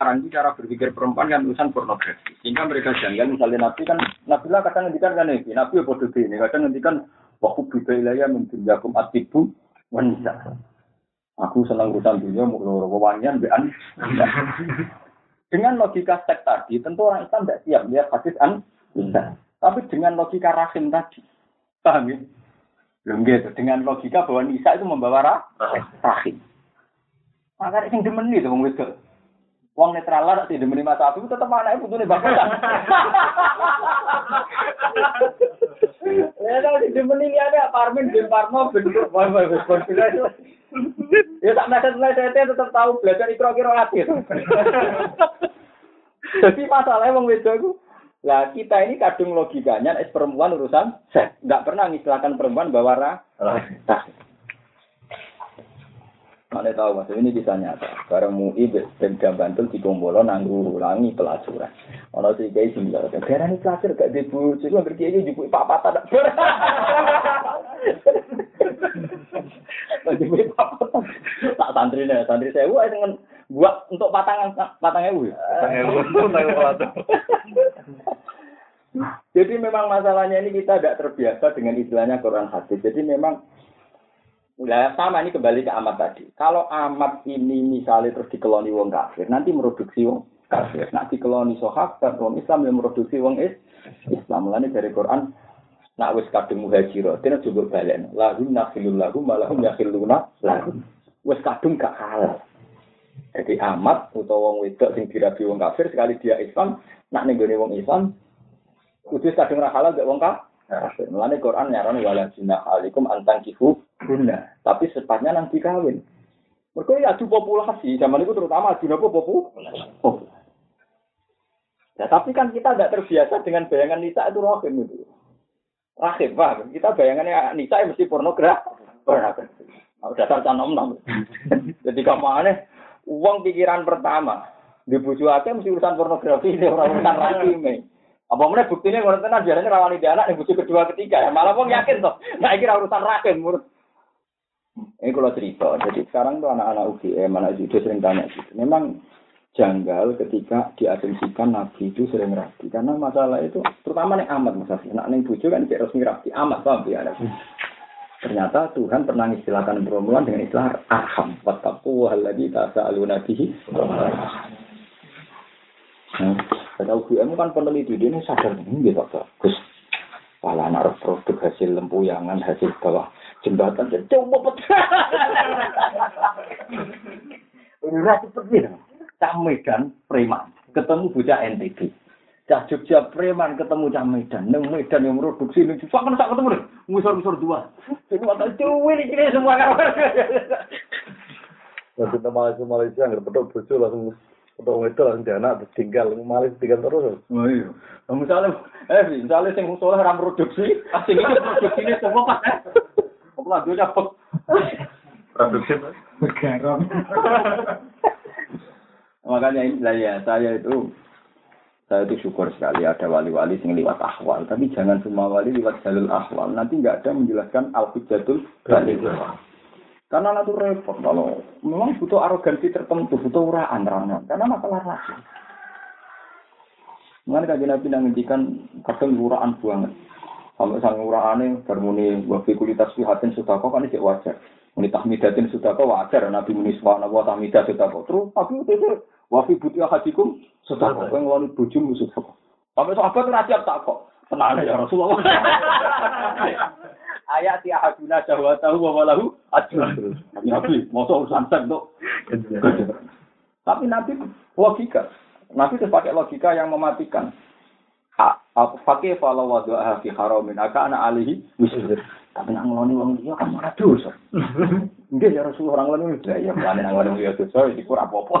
Sekarang itu cara berpikir perempuan kan urusan pornografi. Sehingga mereka janggal misalnya Nabi kan, Nabi lah kadang ngendikan kan ini, Nabi ya bodoh ini, kadang ngendikan waktu bida ilaya mungkin jakum atibu wanita. Aku senang urusan dunia, mau wawangian, bean. Dengan logika seks tadi, tentu orang Islam tidak siap lihat hadis an bisa. Tapi dengan logika rahim tadi, paham ya? Belum gitu. Dengan logika bahwa Nisa itu membawa rahim. Maka yang demen itu, wong wedok. Wong netral lah tidak demeni Mas Abi tetep anake putune bapak. Ya kalau di demeni liane apartemen di Parno bentuk bapak itu. Ya tak nadat saya tetap tahu belajar ikro kira akhir. Jadi masalahnya wong wedok itu lah kita ini kadung logikanya es perempuan urusan seks. Enggak pernah ngistilahkan perempuan bawa rah. Mana tahu mas, ini bisa nyata. Barang MUI Pemda Bantul nanggu ulangi pelacuran. Ono sih kayak sih bilang, karena ini pelacur gak dibujuk, gue ngerti aja juga papa tak. Jadi papa tak santri nih, santri saya, wah dengan buat untuk patangan patangnya bu. Jadi memang masalahnya ini kita tidak terbiasa dengan istilahnya Quran hadis. Jadi memang Nah, sama ini kembali ke amat tadi. Kalau amat ini misalnya terus dikeloni wong kafir, nanti meroduksi wong kafir. Nanti dikeloni sahabat wong Islam yang meroduksi wong is Islam. Mulane dari Quran nak wis kadung muhajiro, dene juga balen. Lahum nakhilul lahum malahum yakhiluna lahum. Wis kadung gak halal. Jadi amat utawa wong wedok sing dirabi wong kafir sekali dia Islam, nak ning wong Islam kudu kadung ra halal gak wong kafir. Mulane Quran nyaran wala jinah alikum antang kifu guna. Tapi sepatnya nanti kawin. Mereka ya adu populasi. Zaman itu terutama adu apa popu? Oh. Ya, tapi kan kita tidak terbiasa dengan bayangan Nisa itu rahim itu. Rahim, pak. Kita bayangannya Nisa ya mesti pornografi. Pornografi. Nah, dasar canom nom. Jadi aneh, uang pikiran pertama di buju mesti urusan pornografi, ini orang urusan rahim. Apa mana buktinya ngono tenan biasanya rawani dia anak yang butuh kedua ketiga ya malah wong yakin toh. Nah iki urusan raken menurut ini kalau cerita, jadi sekarang tuh anak-anak UGM, anak judo sering tanya gitu. Memang janggal ketika diasumsikan Nabi itu sering rapi. Karena masalah itu, terutama nih amat masalah. Nak neng bujo kan kayak resmi rapi, amat paham ya. Ternyata Tuhan pernah istilahkan perempuan dengan istilah arham. Wattaku wahalladhi tasa'alu nabihi. Nah, kata UGM kan peneliti, dia ini sadar, ini gitu, Gus. Kalau anak produk hasil lempuyangan, hasil bawah jembatan, coba pecah. Ini seperti itu. Cah Medan, preman, ketemu bocah NTB. Cah Jogja, preman, ketemu Cah Medan. Neng Medan yang produksi, ini susah kan ketemu deh. Musor-musor dua. Jadi waktu cuwi ini semua. Nanti Malaysia Malaysia nggak betul bocor langsung untuk itu langsung dia anak tinggal malah tinggal terus. Oh iya. Nah, misalnya, eh misalnya sing soleh ram produksi, asing itu produksi ini semua pas. Dia dapat Produksi garam. Makanya inilah ya saya itu saya itu syukur sekali ada wali-wali yang lewat ahwal, tapi jangan semua wali lewat jalur ahwal. Nanti nggak ada menjelaskan al-hujjatul balik. Karena itu repot kalau memang butuh arogansi tertentu, butuh uraan rangan. Karena masalah rasa. Mengenai kajian Nabi ngendikan kadang uraan banget. Sampai sang uraane bermuni wafi kulitas fihatin sudah kok kan cek wajar. Muni tahmidatin sudah kok wajar. Nabi muni wa tahmidah sudah kok. Terus tapi itu wafi butia hadikum sudah kok. Yang wali bujum sudah kok. Sampai sahabat itu rasiap tak kok. Tenang ya Rasulullah. ayat ya haduna syahwatahu wa walahu ajrun. Nabi, masa urusan seks tuh. Tapi Nabi logika. Nabi itu pakai logika yang mematikan. Fakih falau wadu'aha fi haramin aka anak alihi wisir. Tapi nak ngeloni wong dia kan malah dosa. Enggak ya Rasulullah orang ngeloni ya mulane nang ngeloni ya dosa iku ora apa-apa.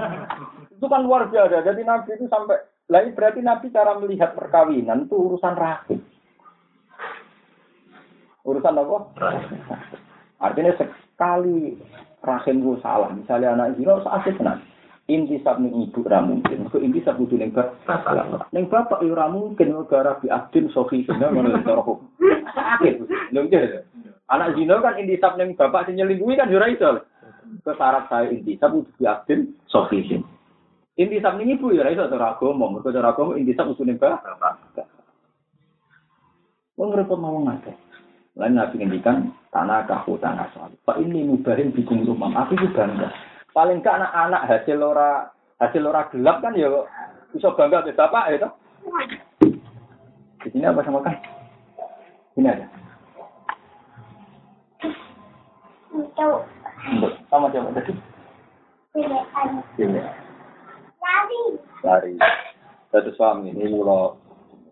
Itu kan luar biasa. Jadi Nabi itu sampai lah berarti Nabi cara melihat perkawinan itu urusan rahim. Urusan apa? Artinya sekali rahim gue salah, misalnya anak zina usah asik tenan. Inti sab ning ibu ra mungkin. Kok inti sab kudu ning bapak. Ning bapak yo ra mungkin gara bi adin sofi kena ngono cara kok. Sakit. Lho Anak zina kan inti sab ning bapak sing nyelingkuhi kan yo ra iso. Ke syarat saya inti sab kudu bi adin sofi Intisab ini ibu ya iso cara agama, mergo cara agama intisab usune bapak. Wong repot mau ngake. Lain nabi ngendikan tanah kahu tanah soal. Pak ini mubahin bikin rumah. Aku juga bangga. Paling gak anak-anak hasil ora hasil ora gelap kan ya bisa bangga ke bapak ya toh. Di sini apa sama kan? Ini ada. Sama siapa tadi? lari. Lari. Satu suami ini kalau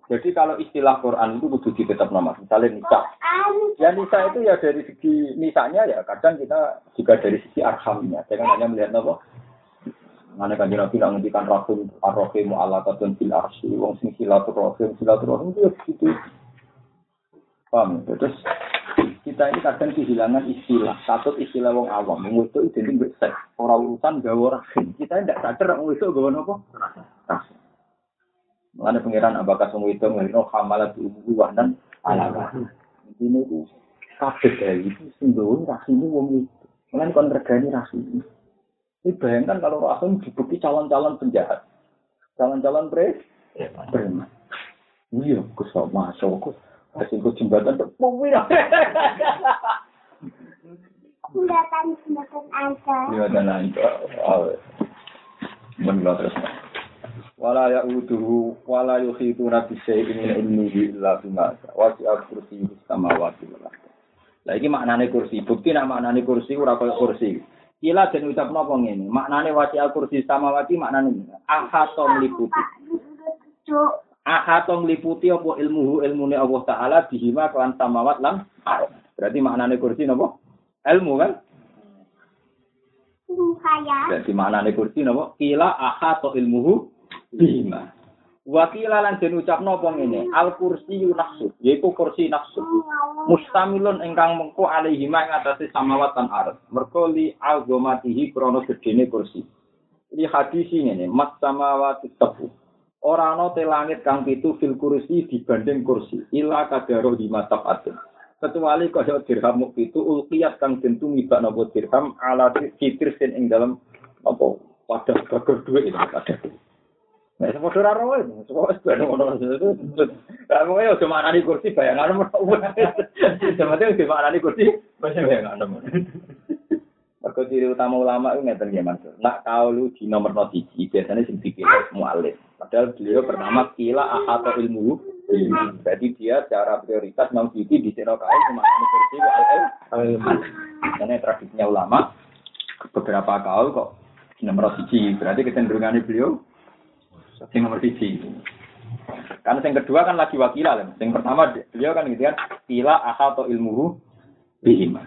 jadi kalau istilah Quran itu kudu ditetap nama. Misalnya. Quran. Ya nisa itu ya dari segi nisanya ya kadang kita juga dari segi arhamnya. Jangan hanya melihat apa. Mana kan Nabi nak ngendikan rahim arrohimu ala katun fil arsy wong sing silaturahim silaturahim itu ya begitu. Paham? ya? Terus kita ini kadang kehilangan istilah. Satu istilah wong awam. Wong itu identik dengan seks. Orang urusan rahim. Kita tidak sadar wong itu gawe apa? Mengenai pengiran abakas wong itu ngelino hamalat ibu wahdan ala rahim. Ini itu kabeh dari itu sing gawe rahim wong itu. Mengenai kon regani rahim. Ini bayangkan kalau rahim dibukti calon-calon penjahat. Calon-calon pre preman. Iya, kusok masuk. Kasih gue jembatan tuh, Jembatan jembatan aja. Dan lanjut. Menurut terus. Wala ya uduhu wala yuhitu nabi syai'in min ilmihi illa bima wasi'a kursi samawati wal ardh. Lah iki maknane kursi. Bukti nak maknane kursi ora kaya kursi. Kila den ucap napa ngene. Maknane wasi'a kursi samawati maknane ngene. Ahato mliputi. Cuk. Ahato mliputi apa ilmuhu ilmune Allah taala bihima kelan samawat lan. Berarti maknane kursi napa? Ilmu kan? Jadi maknane kursi napa? Kila ahato ilmuhu bima. Wakila lan den ucapno apa ngene, al kursi nafsu, yaiku kursi nafsu. Mustamilun ingkang mengko alaihi ma ing atase samawat lan ardh. Merko li azamatihi krana gedene kursi. Ini hadis ngene, mat samawati tebu. Ora ana te langit kang pitu fil kursi dibanding kursi. Ila kadaro di matafat. Kecuali kaya dirham muk pitu ulqiyat kang den tumibak napa dirham ala kitir sin ing dalam apa pada bagus duit itu pada Nah, semua ora roe, semua ben ngono. Lah mau yo cuma ani kursi bayangan mau. Cuma itu cuma ani kursi bayangan. Mergo ciri utama ulama itu ngeten ya Mas. Nak kaulu di nomor no siji biasanya sing dipilih mualif. Padahal beliau pertama kila ahato ilmu. Jadi dia secara prioritas mau siji di sini kau cuma kursi wal ilmu. Karena tradisinya ulama beberapa kaul kok nomor siji. Berarti kecenderungannya beliau sing nomor siji. Karena yang kedua kan lagi wakila lah. Yang pertama beliau kan gitu kan kila ahato ilmuhu bihima.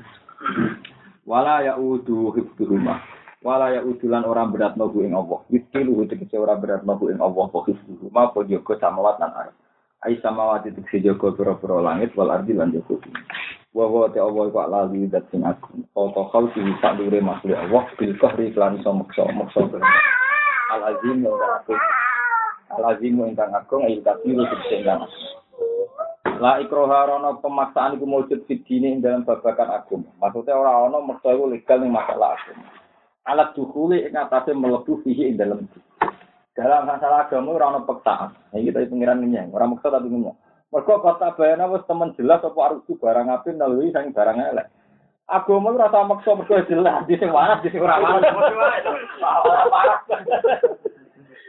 Wala yaudu hifduhuma. Wala yaudu lan orang berat nobu ing Allah. Yudkilu tegese ora berat nobu ing Allah po hifduhuma po jogo samawat lan arep. Ai samawat itu tegese jogo pira-pira langit wal ardi lan. Wa wa ta Allah kok lali dat sing aku. Foto kau sing sak dure makhluk Allah bil kahri lan iso maksa maksa. Al azim wa aku. Al-azim ingkang agung ayu kafiru tegese La ikroha rono pemaksaan iku mujud fidine ing dalam babakan agung. Maksudnya ora ono mersa iku legal ning masalah agung. Alat dukuli ing atase mlebu fihi ing dalam dalam masalah agama ora ono peksaan. Iki kita pengiran ngenyang, ora maksa tapi ngenyang. Mergo kota bayana wis temen jelas apa arep barang apik nalui sing barang elek. Agama ora rasa maksa mergo jelas di sing waras di sing ora waras.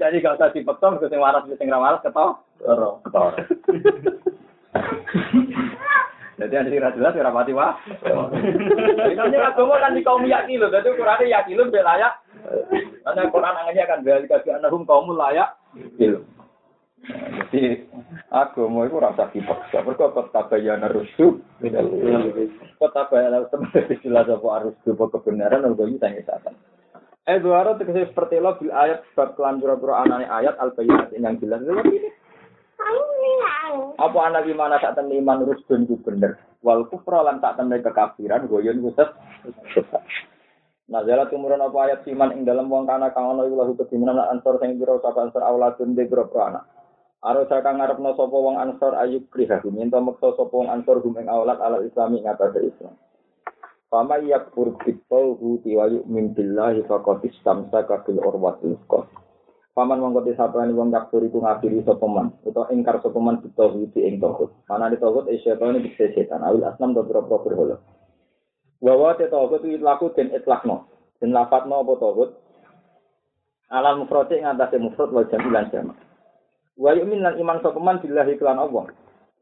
Jadi gak usah dipeksa mergo sing waras di sing ora waras ketok. Ora, ketok. Jadi ada yang jelas ya rapati wah. Ini agama kan di kaum yakin loh. Jadi Quran yakin loh layak. Karena Quran angannya kan bel kasih anahum kaum layak. Gitu. Jadi agama itu rasa dipaksa. Mereka kota bayana rusuh. Kota bayana teman istilah apa harus kebenaran atau bagi tanya satan. Eh tegese seperti lo bil ayat sebab kelan pura-pura anane ayat al bayinat yang jelas. Tapi apa anak gimana tak temen iman rusdun itu bener. Wal kufra lan tak temen kekafiran goyon guset. Nah, jala tumurun apa ayat siman ing dalam wong kana kang ana iku lahu kedimenan ansor sing pira sapa ansor auladun de pira anak. Aro saka ngarepno sapa wong ansor ayub kriha minta meksa sapa wong ansor hum ing aulad ala islami ngatasé Islam. Fama yakfur bitauhu wa yu'min billahi faqad istamsaka bil urwatil wuthqa. Paman mongko disapani wong yakfur iku ngafiri sapa man utawa ingkar sapa man bitauhid ing tauhid. Mana di tauhid isyaitan iki setan awil asnam do pira berhala. Wa wa te tauhid iki laku den itlakno. Den lafadzno apa tauhid? Alam mufrad ing atase mufrad wal jamilan jamak. Wa yu'min lan iman sapa man billahi kelan Allah.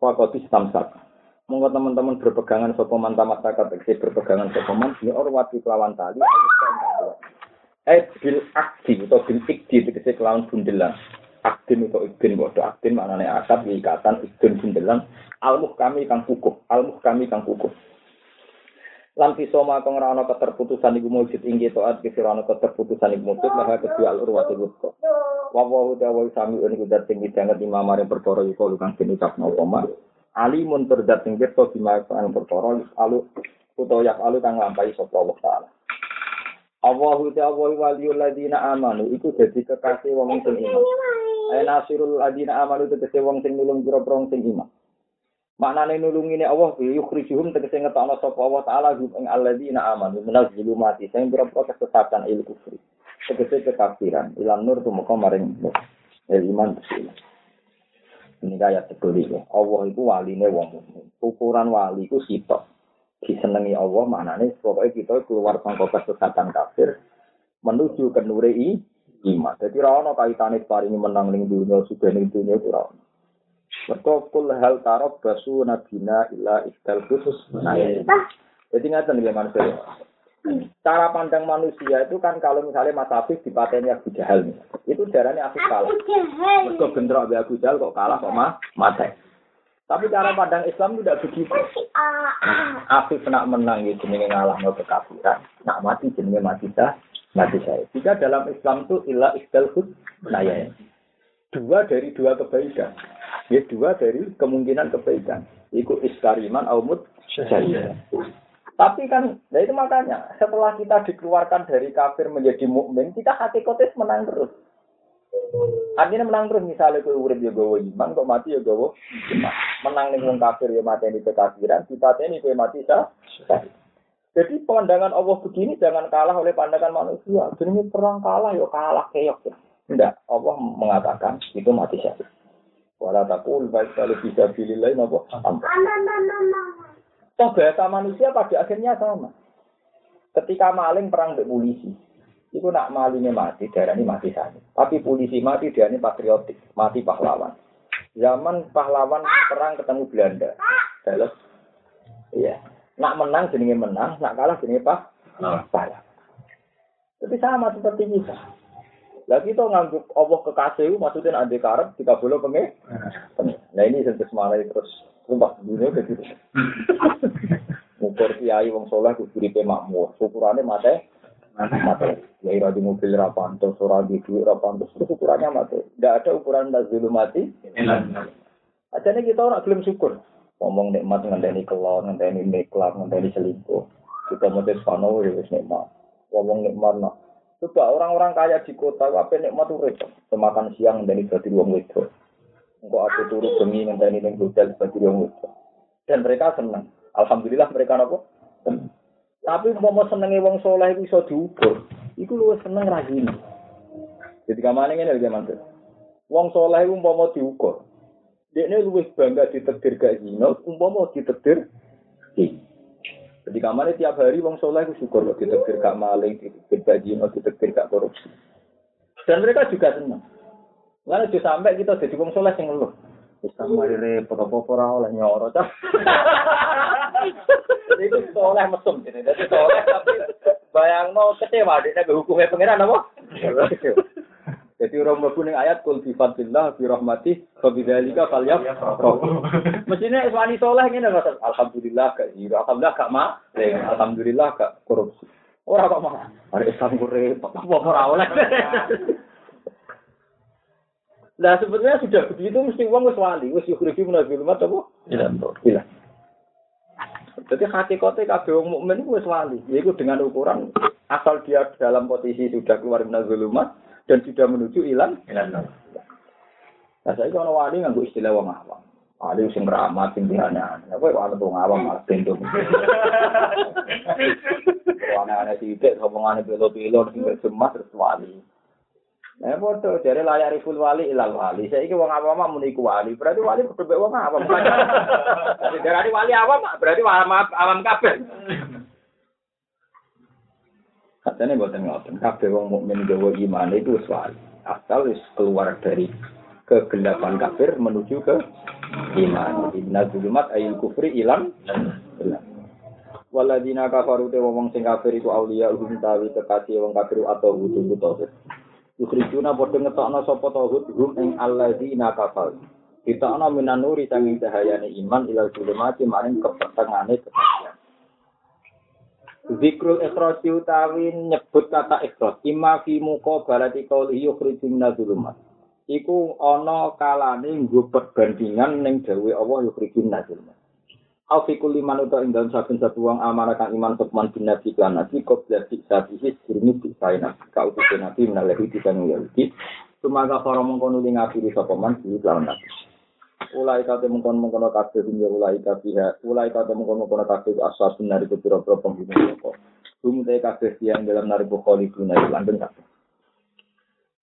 Faqad istamsak. Monggo teman-teman berpegangan sapa man tamat takat tegese berpegangan sapa man. Bi orwati kelawan tali Eh bil akdi atau bil ikdi tegese kelawan bundelan. Akdin atau ikdin bodoh akdin maknane akad ikatan ikdin bundelan. Almuh kami kang kukuh almuh kami kang kukuh. Lan pisoma kang ora ana keterputusan iku mujud. Ing taat kira ana keterputusan iku mujud maka kedua al urwatul wuthqa wa wa ta'ala sami niku dat sing dianggap imam mare perkara iku kang den ucapno apa alimun terdat sing pirsa bima kan perkara alu utawa yak alu kang lampahi sapa Allah taala Allahu ta'ala waliyul ladina amanu iku dadi kekasih wong sing iman Ayo nasirul ladina amanu tegese wong sing nulung pira-pira sing iman Maknane nulungine Allah bi yukhrijuhum tegese ngetokno sapa Allah taala hum ing alladzina amanu minaz zulumati sing pira-pira kesesatan il kufri. Tegese kekafiran ilan nur tumeka maring nur. El iman bismillah. Ini kaya ya. Allah itu waline wong mukmin. Ukuran wali itu sitok. Disenengi Allah maknane pokoknya kita keluar sangka kesesatan kafir menuju ke nure i iman. Jadi ra ono kaitane paringi menang ning dunia sudah ning dunia itu ra ono. Kul hal tarab basu nabina ila istal khusus. Nah, ini. Jadi ngatain ya manusia. Cara pandang manusia itu kan kalau misalnya Mas Afif dipateni Abu Jahal nih. Itu darahnya Afif kalah. Mereka bentrok Abu Abu Jahal kok kalah kok mah mati. Tapi cara pandang Islam tidak begitu. Ah, ah. Afif nak menang itu jenenge ngalah no kekafiran. Nak mati jenenge mati sah. Mati saya. Jika dalam Islam itu ila istal khud. Nah ya. Dua dari dua kebaikan. Ya dua dari kemungkinan kebaikan. Iku iskariman aumut syahid. Tapi kan, nah itu makanya setelah kita dikeluarkan dari kafir menjadi mukmin, kita hati kotes menang terus. Artinya menang terus misalnya kue urip ya gawa iman, kok mati ya gawa iman. Menang nih kafir ya mati ini kekafiran, kita ini kue mati sah. Jadi pandangan Allah begini jangan kalah oleh pandangan manusia. Jadi perang kalah ya kalah keok. Tidak, Allah mengatakan itu mati syahid. Wala takul baik kalau bisa pilih lain apa? Toh bahasa manusia pada akhirnya sama. Ketika maling perang dengan polisi, itu nak malingnya mati, darah ini mati saja. Tapi polisi mati, dia ini patriotik, mati pahlawan. Zaman pahlawan perang ketemu Belanda, Terus, iya. Nak menang jenenge menang, nak kalah jenenge pak, kalah. Tapi sama seperti kita. Lah kita ngangguk Allah kekasih, maksudnya ade karep, kita boleh pengen. Nah ini sentuh semalai terus sumpah dunia kayak gitu. Ngukur kiai wong soleh kudu makmur. Ukurannya mate mate. Ya ira di mobil ra pantes, ora di duit ra pantes. Terus ukurannya mate. Tidak ada ukuran nazulu mati. Ajane kita ora gelem syukur. Ngomong nikmat ngenteni kelon, ngenteni niklat, ngenteni selingkuh. Kita mesti pano ya wis nikmat. Ngomong nikmat nah. Coba orang-orang kaya di kota, apa nikmat urip. Semakan siang ngenteni dadi wong wedok. Engkau aku turu bengi ngenteni ning hotel sebagai wong wedok. Dan mereka senang. Alhamdulillah mereka nopo. Tapi mau senenge wong soleh itu iso diukur. Iku lu seneng ra gini. Jadi kamane ngene lho mantu. Wong soleh itu umpama diukur. Dekne luwih bangga ditekdir gak zina, umpama ditekdir zina. Jadi kamane tiap hari wong soleh itu syukur kok ditekdir gak maling, ditekdir gak zina, ditekdir gak korupsi. Dan mereka juga senang. Lalu aja sampai kita jadi wong soleh sing ngeluh. Wis mari repot apa ora oleh nyoro cah. Jadi itu soleh mesum jadi. Jadi soleh tapi bayangno kecewa dia ke hukumnya pangeran apa? Jadi orang mlebu ning ayat kul bi fadlillah bi rahmati fa bidzalika falyaf. Mestinya iswani soleh ngene Mas. Alhamdulillah gak zina, alhamdulillah gak ma, alhamdulillah gak korupsi. Ora kok mah. Are Islam ku repot apa ora oleh. Nah sebetulnya sudah begitu mesti uang wis wali, wis yukhriju minadzul mat apa? Iya. Iya. Jadi hakikatnya kabeh wong mukmin wis wali, yaitu dengan ukuran asal dia dalam posisi sudah keluar minadzul mat dan sudah menuju ilan. Nah saya kalau wali nganggo istilah wong awam. Wali sing keramat, sing dihana. Ya kowe wali wong awam malah bendo. Wana ana sithik omongane pilo-pilo sing terus wali. Nah, foto dari layak riful wali ilal wali. Saya ini wong awam muni iku wali. Berarti wali kudu mbek wong awam. Dari dari wali awam berarti awam awam kabeh. Katanya buatan ngoten. Kabeh wong mukmin gawa iman itu wis wali. Asal wis keluar dari kegelapan kafir menuju ke iman. Inna zulumat ayil kufri ilam. Waladina kafaru te wong sing kafir iku auliya hum tawi kekasih wong kafir atau wujuh tauhid. Yukhrijuna padha ngetokno sapa tauhid hum ing alladzina kafaru. Kita ana minanuri sanging cahayane iman ilal zulumati maring kepetengane kekasih. Zikrul ikhrasi utawi nyebut kata ikhras imma fi muqabalati qawli yukhrijun minadzulumat. Iku ana kalane nggo perbandingan ning dawuh Allah yukhrijun minadzulumat. Au fi kulli man uta ing dalem saben satu wong amanah kang iman sopman bin nabi kan nabi kok dadi sabihi sirni bisaina ka utus nabi menalehi disan Yahudi Sumaga para mengkono ning ngafiri sapa man di lawan nabi. Ulai kate mengkon mengkono kabeh dunya ulai kabeh ulai kate mengkon mengkono kabeh ashabun nari kepira-pira penghuni neraka Hum te kabeh yang dalam nari bukholi guna langgeng kabeh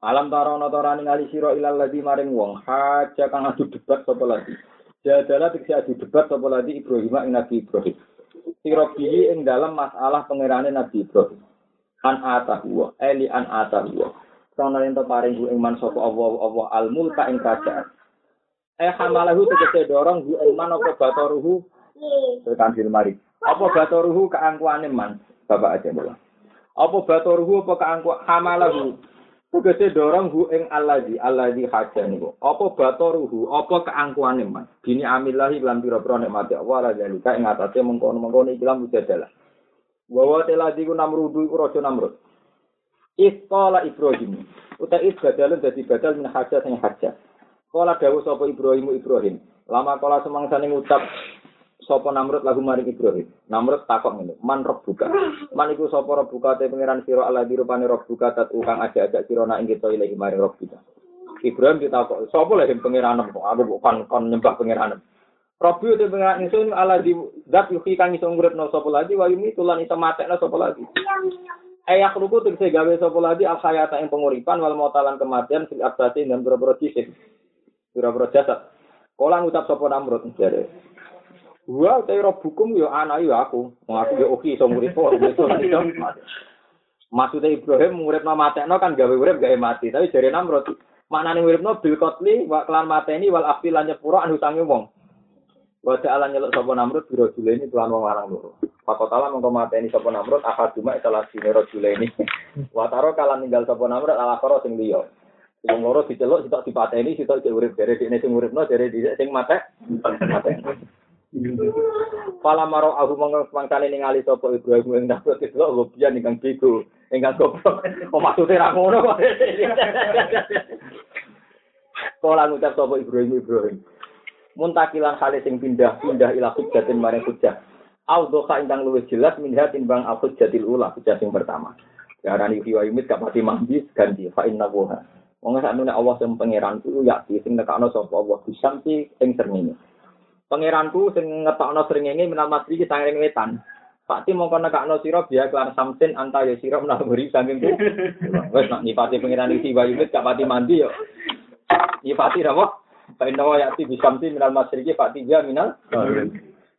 Alam tarono torani ngali sira ilal ladzi maring wong haja kang adu debat sapa lagi Jadalah adu debat sapa lagi Ibrahim ing Nabi Ibrahim. Sirobihi ing dalam masalah pangerane Nabi Ibrahim. An atahu eli an atahu. Sono yen to paring hu ing man sapa Allah Allah al mulka ing kerajaan. Eh hamalahu tegese dorong hu ing man apa batoruhu tekan mari. Apa batoruhu keangkuhane man? Bapak aja bola. Apa batoruhu apa keangku hamalahu Tegese dorong hu ing allazi allazi haja niku. Apa batoruhu, apa keangkuhane man. Bini amillahi lan pira-pira nikmati Allah la zalika ing atase mengkono-mengkono iki lan mujadalah. Wa wa telazi ku namrudu iku raja namrud. Isqala Ibrahim. Uta is badalun dadi badal min haja sing haja. Kala dawuh sapa Ibrahim Ibrahim. Lama kala semangsane ngucap sapa Namrud lagu maring Ibrahim. Namrud takok ngene, "Man rabbuka?" Man iku sapa rabbuka te pangeran sira ala dirupane rabbuka tat ukang ajak-ajak sira nak ing kita ilahi maring rabbuka. Ibrahim ditakok, "Sapa lha sing pangeran kok aku kon kon nyembah pangeran?" Rabbi te pangeran ingsun ala di zat yuhi kang iso nguripno sapa lagi wa yumi tulan iso matekno sapa lagi. Ayah ruku tegese gawe sapa lagi al hayata ing penguripan wal mautalan kematian fil abdati dan boro-boro fisik. Boro-boro jasad. Kala ngucap sapa Namrud jare. Wa te bukum yo anak yo aku. Wong aku yo oke iso ngurip kok. Maksudnya Ibrahim ngurip nama matekno kan gawe urip gawe mati. Tapi jare Namrud maknane nguripno bil kotli wa kelan mateni wal afi lan nyepuro anu sange wong. Wa ta'ala nyeluk sapa Namrud biro ini tuan wong larang loro. Pakotala mengko mateni sapa Namrud akad cuma salah sine ini. Wa taro kalan ninggal sapa Namrud ala karo sing liya. Wong loro diceluk sitok dipateni sitok urip dari dene sing uripno dari dhisik sing matek. Fala maro aku mangkane ningali sapa Ibrahim ing dapet itu gobian ingkang bego, ingkang goblok. Kok maksude ra ngono kok. Kala ngucap sapa Ibrahim Ibrahim. Muntakilan kali sing pindah-pindah ila hujjatin maring hujjah. Audhoka ingkang luwih jelas minha timbang aku jatil ula hujjah sing pertama. Darani fi wa yumit kapati mambis ganti fa inna. Wong saknune Allah sing pangeran ku ya sing nekakno sapa Allah bisamsi ing srengenge. Pangeranku sing ngetokno srengenge minal masri ki sangring wetan. Pakti mongko nekakno sira biya kelar samsin anta ya sira menahuri saking ku. Wes nak pangeran iki wayune gak pati mandi yo. Nipati apa? Pak Indawa ya ti bisamsi minal masri ki pakti dia minal.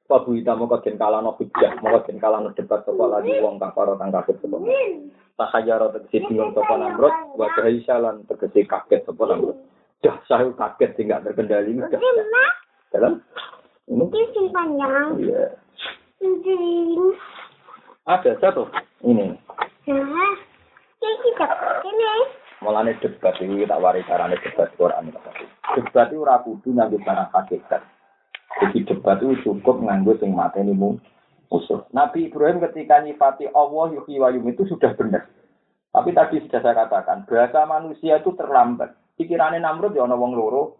Pabu ita mongko den kalano hujjah, mongko den kalano debat sapa lagi wong kafaro kang kafir sapa. Tak hajaro tegesi bingung sapa namrud, wa lan tegesi kaget sapa namrud. Dah saya kaget tidak terkendali dah. Dalam Mungkin panjang. Iya. Ini. Ada satu. Ini. Nah, ini kita ini. Mulane debat iki tak wari carane debat Quran. Debat itu ora kudu nganggo barang hakikat. Jadi debat itu cukup nganggo sing mateni musuh. Nabi Ibrahim ketika nyifati Allah yuhyi wa itu sudah benar. Tapi tadi sudah saya katakan, bahasa manusia itu terlambat. Pikirannya Namrud ya ana wong loro,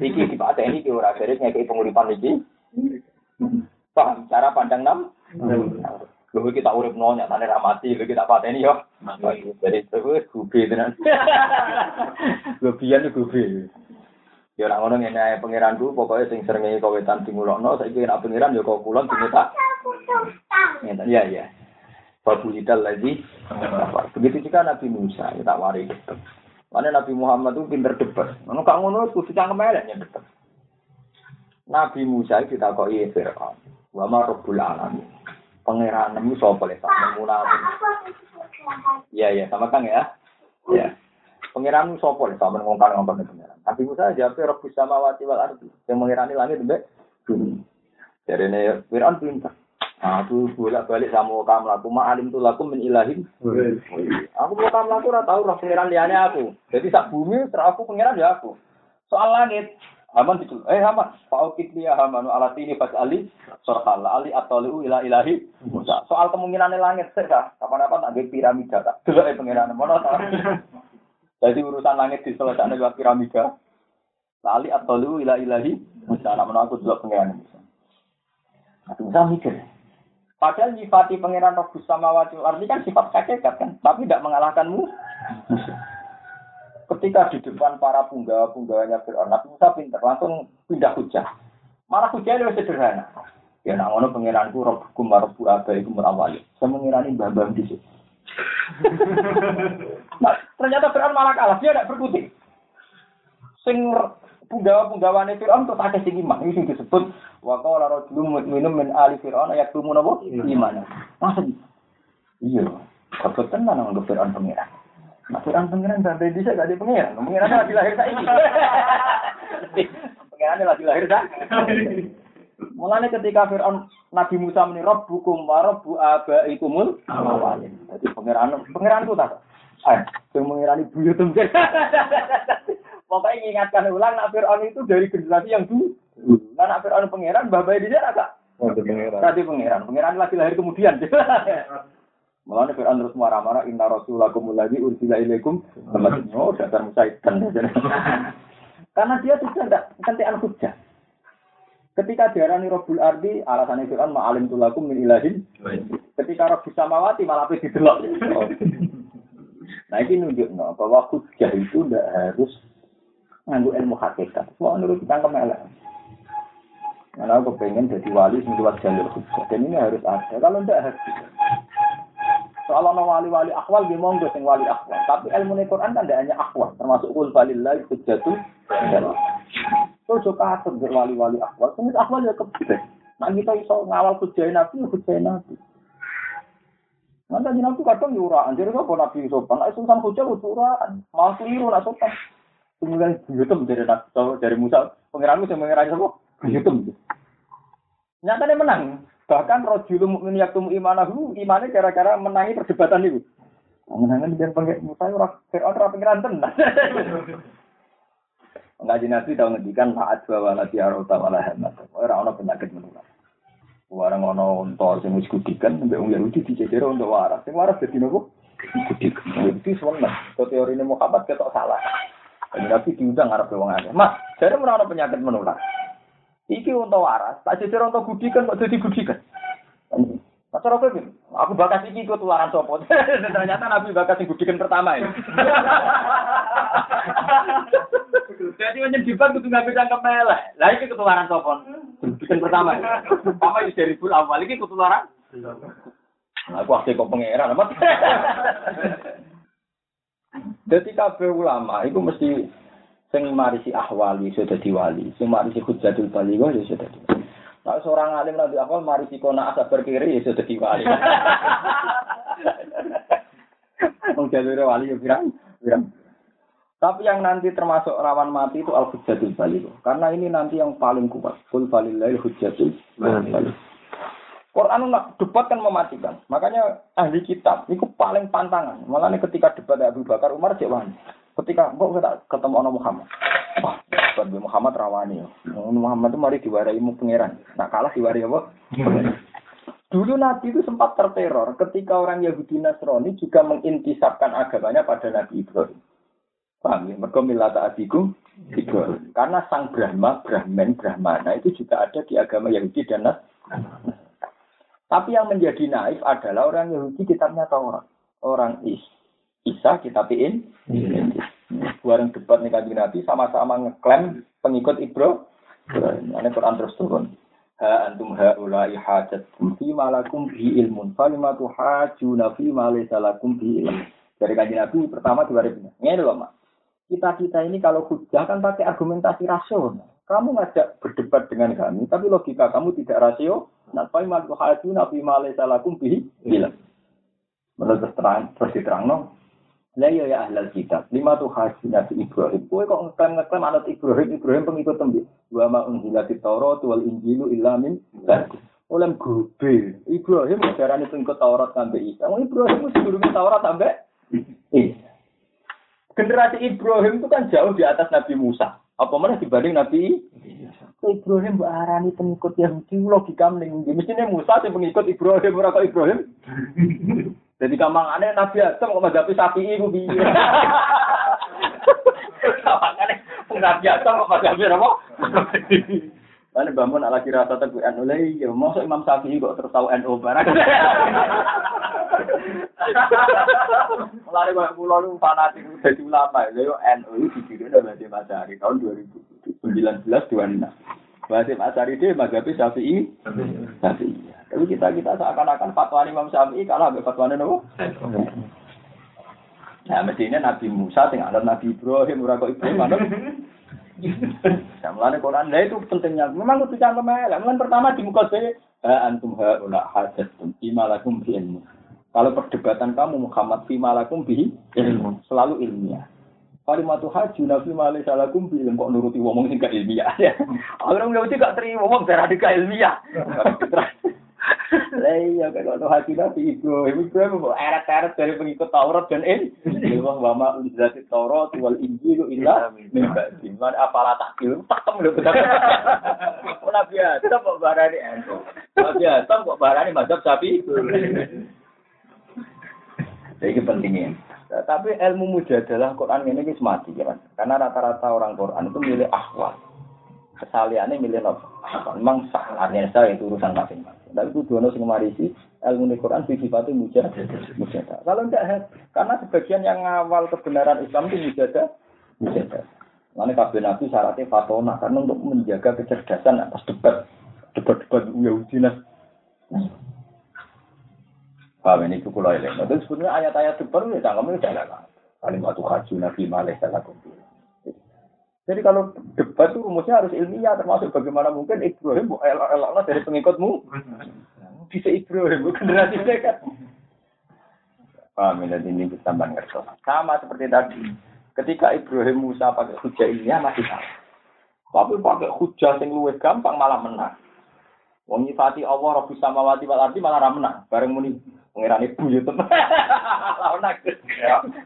Iki di Pak ini ki ora dari ngekei penguripan iki. Paham cara pandang nam? Lho kita urip no nyatane ra mati, lho kita pateni yo. Jadi terus gubi tenan. Biyen gubi. Ya ora ngono ngene ae pangeranku pokoke sing srengenge kawetan dimulokno saiki nek pangeran ya kok kulon diminta. Ngeten ya ya. Fabulidal lagi. Begitu juga Nabi Musa, ya tak Mana Nabi Muhammad itu pinter debat. Mana kak ngono kudu cangkem elek ya debat. Nabi Musa itu ditakoki Fir'aun. Wa ma rabbul alamin. Pangeranmu sapa le tak munafik. Iya iya sama Kang ya. Ya. Pangeranmu sapa le sampean ngongkon ngongkon pangeran. Nabi Musa jawab Rabbus samawati wal ardi. Yang mengirani langit mbek. Jadi ini Fir'aun pinter. Aku bolak balik sama kamu laku ma alim tuh laku min ilahin. Aku mau kamu laku ora tahu roh pangeran aku. Jadi sak bumi terus aku pangeran ya aku. Soal langit, Haman itu, eh Haman, Faukit dia Haman ala sini pas Ali, sorkala Ali atau liu ila ilahi. Soal kemungkinan langit sih kah? Kapan-kapan ada piramida tak? Dulu eh pangeran mana tak? Jadi urusan langit diselesaikan lewat piramida. Ali atau liu ila ilahi Musa. Namun aku juga pangeran. Aku bisa mikir. Padahal nyifati pangeran Rabu Samawati wal Ardi kan sifat hakikat kan, tapi tidak mengalahkanmu. Ketika di depan para punggawa-punggawanya Fir'aun, Nabi Musa pinter, langsung pindah hujah. Malah hujah lebih sederhana. Ya nak ngono pangeranku Rabbukum wa Rabbu abaikum awali. Saya mengirani mbah-mbah di situ. Nah, ternyata Fir'aun malah kalah, dia tidak berkutik. Sing punggawa-punggawane Fir'aun terus akeh sing iman. Ini sing disebut wa qala rajulun mu'minun min ali Fir'aun yaktumu napa? Iman. Masa Iya. Goblok tenan nang Fir'aun pangeran. Nah, Fir'aun pangeran sampai bisa gak ada pangeran. Pangeran lagi lahir saiki. Pangeran lagi lahir saiki. Mulane ketika Fir'aun Nabi Musa muni rabbukum wa rabbu abaikumul awalin. Jadi pangeran pangeran itu tak. Eh, yang mengirani buyut mungkin. Pokoknya mengingatkan ulang, nak Fir'aun itu dari generasi yang dulu. Nah, nak Fir'aun pangeran, babai di sana kak. Nanti pangeran. Tadi pangeran, pangeran lagi lahir kemudian. Mulanya Fir'aun terus marah-marah, inna rasulakum lagi ursila ilaikum. Oh, dasar musaitan. Karena dia sudah tidak kentian hujah. Ketika diarani Robul Ardi, alasannya Fir'aun ma'alim tulakum min ilahin. Ketika Rabbus Samawati malah apa didelok. Nah ini nunjuk no, bahwa hujah itu tidak harus nganggu ilmu hakikat. Semua menurut kita kemelek. Karena aku pengen jadi wali lewat jalur hujah. Dan ini harus ada. Kalau tidak harus. Soal ono wali-wali akwal dia monggo sing wali akwal. Tapi ilmu Quran kan tidak hanya akwal, termasuk kul balillah hujjatul. Terus juga atur wali-wali akwal. Terus akwal ya kebet. Nah kita iso ngawal hujah nabi, hujah nabi. Nanti nabi kadang yuraan, jadi apa nabi sopan? Nah, sultan hujah yuraan, malah keliru nak sopan. Kemudian YouTube dari nabi dari Musa, pengiranmu yang mengirangi apa? YouTube. Nyata dia menang. Bahkan rojul mukmin yaktum imanahu, imannya gara-gara menangi perdebatan itu. Menangan dia pengen Musa ora Fir'aun ora pengiran tenan. Ngaji nabi tahu ngedikan saat bawa lati arota wala hemat. Ora ono penyakit menular. Warang ono unta sing wis kudikan mbek wong Yahudi dicecer untuk waras. Sing waras dadi nopo? Kudikan. Itu sewenang. Kok teori ini Muhammad ketok salah. Nabi diundang ngarep wong akeh. Mas, jare ora ono penyakit menular. Iki unta waras, tak cecer unta gudikan kok dadi gudikan. Mas ora kowe aku bakas iki ikut tularan sapa? Ternyata Nabi bakas sing gudikan pertama ya. Jadi menyedihkan kudu nggak bisa kepelek. Lah iki ketularan sapa? Gudikan pertama. Pertama itu dari bulan awal iki ketularan. Aku akeh kok pangeran? Jadi kabeh ulama itu mesti sing marisi ahwali sudah diwali, sing marisi hujatul baligho ya sudah diwali. Nah, seorang alim nanti apa marisi kona asa berkiri ya sudah diwali. Wong jalur wali ya pirang, pirang. Tapi yang nanti termasuk rawan mati itu al hujatul baligho. Karena ini nanti yang paling kuat. Kul falillahil hujatul baligho. Quran nak debat kan mematikan. Makanya ahli kitab itu paling pantangan. Malah ketika debat Abu Bakar Umar cek wani. Ketika kok kita ketemu orang Muhammad. Wah, debat Muhammad rawani. Muhammad itu mari diwarai mu pangeran. Nak kalah diwarai apa? Dulu Nabi itu sempat terteror ketika orang Yahudi Nasrani juga mengintisapkan agamanya pada Nabi Ibrahim. Paham ya? Mereka milata abikum Ibrahim. Karena sang Brahma, Brahman, Brahmana itu juga ada di agama Yahudi dan Nasrani. Tapi yang menjadi naif adalah orang Yahudi kitabnya Taurat. Orang Is Isa kitabin. Bareng debat nih kanjeng Nabi sama-sama ngeklaim pengikut Ibro. Ini Quran terus turun. ha antum haula'i hajatum fi ma lakum bi ilmun falima tuhajuna fi ma laysa lakum bi ilmun. Dari kanjeng Nabi pertama dua ribu. Ini loh, Mak. Kita-kita ini kalau hujah kan pakai argumentasi rasional. Kamu ngajak berdebat dengan kami, tapi logika kamu tidak rasio. Nah, falima tuhajuna fi ma laysa lakum bi ilmun. Menurut terang, terus diterang no. Lah ya ya ahlal kitab, lima tuh haji Nabi Ibrahim. Kowe kok ngeklaim ngeklaim anak Ibrahim, Ibrahim pengikut tembi. Wa ma unzila Taurat wal Injilu illa min ba'di. Oleh gobe, Ibrahim itu pengikut Taurat sampai Isa. Ibrahim itu sebelumnya Taurat sampai Isa. Generasi Ibrahim itu kan jauh di atas Nabi Musa. Apa mana dibanding Nabi Ibrahim mbak arani pengikut Yahudi logika mending mestinya Musa sing pengikut Ibrahim ora kok Ibrahim jadi kamangane Nabi Adam kok madhapi sapi iku piye? Kamangane Nabi Adam kok madhapi apa? Mana bangun ala kira rasa tegu NU lagi, ya masuk Imam Syafi'i kok terus tahu NU barang. Mulai kayak pulau lu fanatik jadi ulama, ya NU didirikan oleh Mbak Masari tahun 2019 26. Basim Asari dia mazhabi Syafi'i. Syafi'i. Tapi kita kita seakan-akan fatwa Imam Syafi'i kalah sampai fatwa Nabi. Nah, mestinya Nabi Musa tinggal ada Nabi Ibrahim, ora kok Ibrahim ada. Ya, mulane Quran lah itu pentingnya. Memang itu cangkem elek. Mulane pertama di muka saya, antum ha ula hajatum imalakum bi ilmu. Kalau perdebatan kamu Muhammad fi malakum bi ilmu, selalu ilmiah. Kalimatu haji nabi malih salakum bi kok nuruti wong sing gak ilmiah. Orang nggak gak terima wong darah gak ilmiah. Lah iya kalau haji nabi Ibrahim Ibrahim mau eret-eret dari pengikut Taurat dan ini. Wong wa ma unzilati Taurat wal Injil illa min ba'di. Man apalah takil takem lho. Nabi Adam kok barani ento. Nabi Adam kok barani mazhab sapi. Jadi pentingnya. Tapi ilmu mujadalah Quran ini wis mati kan. Karena rata-rata orang Quran itu milih akhwat. Kesaliannya milih apa? Memang sah saya itu urusan masing-masing. Tapi itu dua sing marisi ilmu di Quran sifatnya mujadah. mujadah. Kalau enggak karena sebagian yang awal kebenaran Islam itu mujadah, mujadah. Mana kabeh nabi syaratnya fatona karena untuk menjaga kecerdasan atas debat debat-debat Yahudi nah. Paham ini cukup ini. Itu sebenarnya ayat-ayat depan ya cangkem itu jalan. Kalimat haji nabi malih salah Jadi kalau debat itu rumusnya harus ilmiah, termasuk bagaimana mungkin Ibrahim bu elok-eloklah dari pengikutmu. Bisa Ibrahim, bukan generasi mereka. Paham ini, ini tambah ngerti. Sama seperti tadi. Ketika Ibrahim Musa pakai hujah ilmiah masih salah. Tapi pakai hujah yang luwes gampang malah menang. Wong nyifati Allah Rabbi samawati wal ardi malah ra menang. Bareng muni Pengirani buyut. Lawan aku.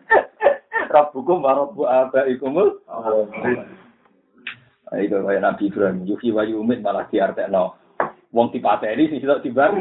Rabbukum wa rabbu abaikumul. Itu kaya Nabi Ibrahim. Yuhi wa yumit malah diartekno. Wong dipateni sing sitok tibar.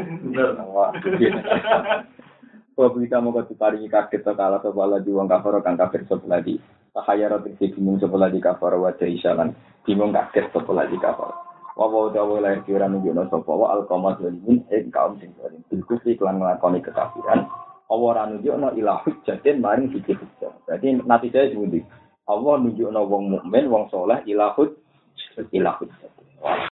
Wa kita mau diparingi kaget to kala to bala di wong kafir kang kafir sapa lagi. Tahayara tegese bingung sapa lagi kafir wa jaisalan. Bingung kaget sapa lagi kafir. Wa wa dawa lahir kira nunjukno sapa wa al qamat zalimin ing kaum sing zalim. Bil kusti kelan nglakoni kekafiran. Allah ora nunjukno ila hujjatin maring siji hujjah. Berarti nanti saya sebuti. Allah nunjukno wong mukmin wong soleh ila hujjah ila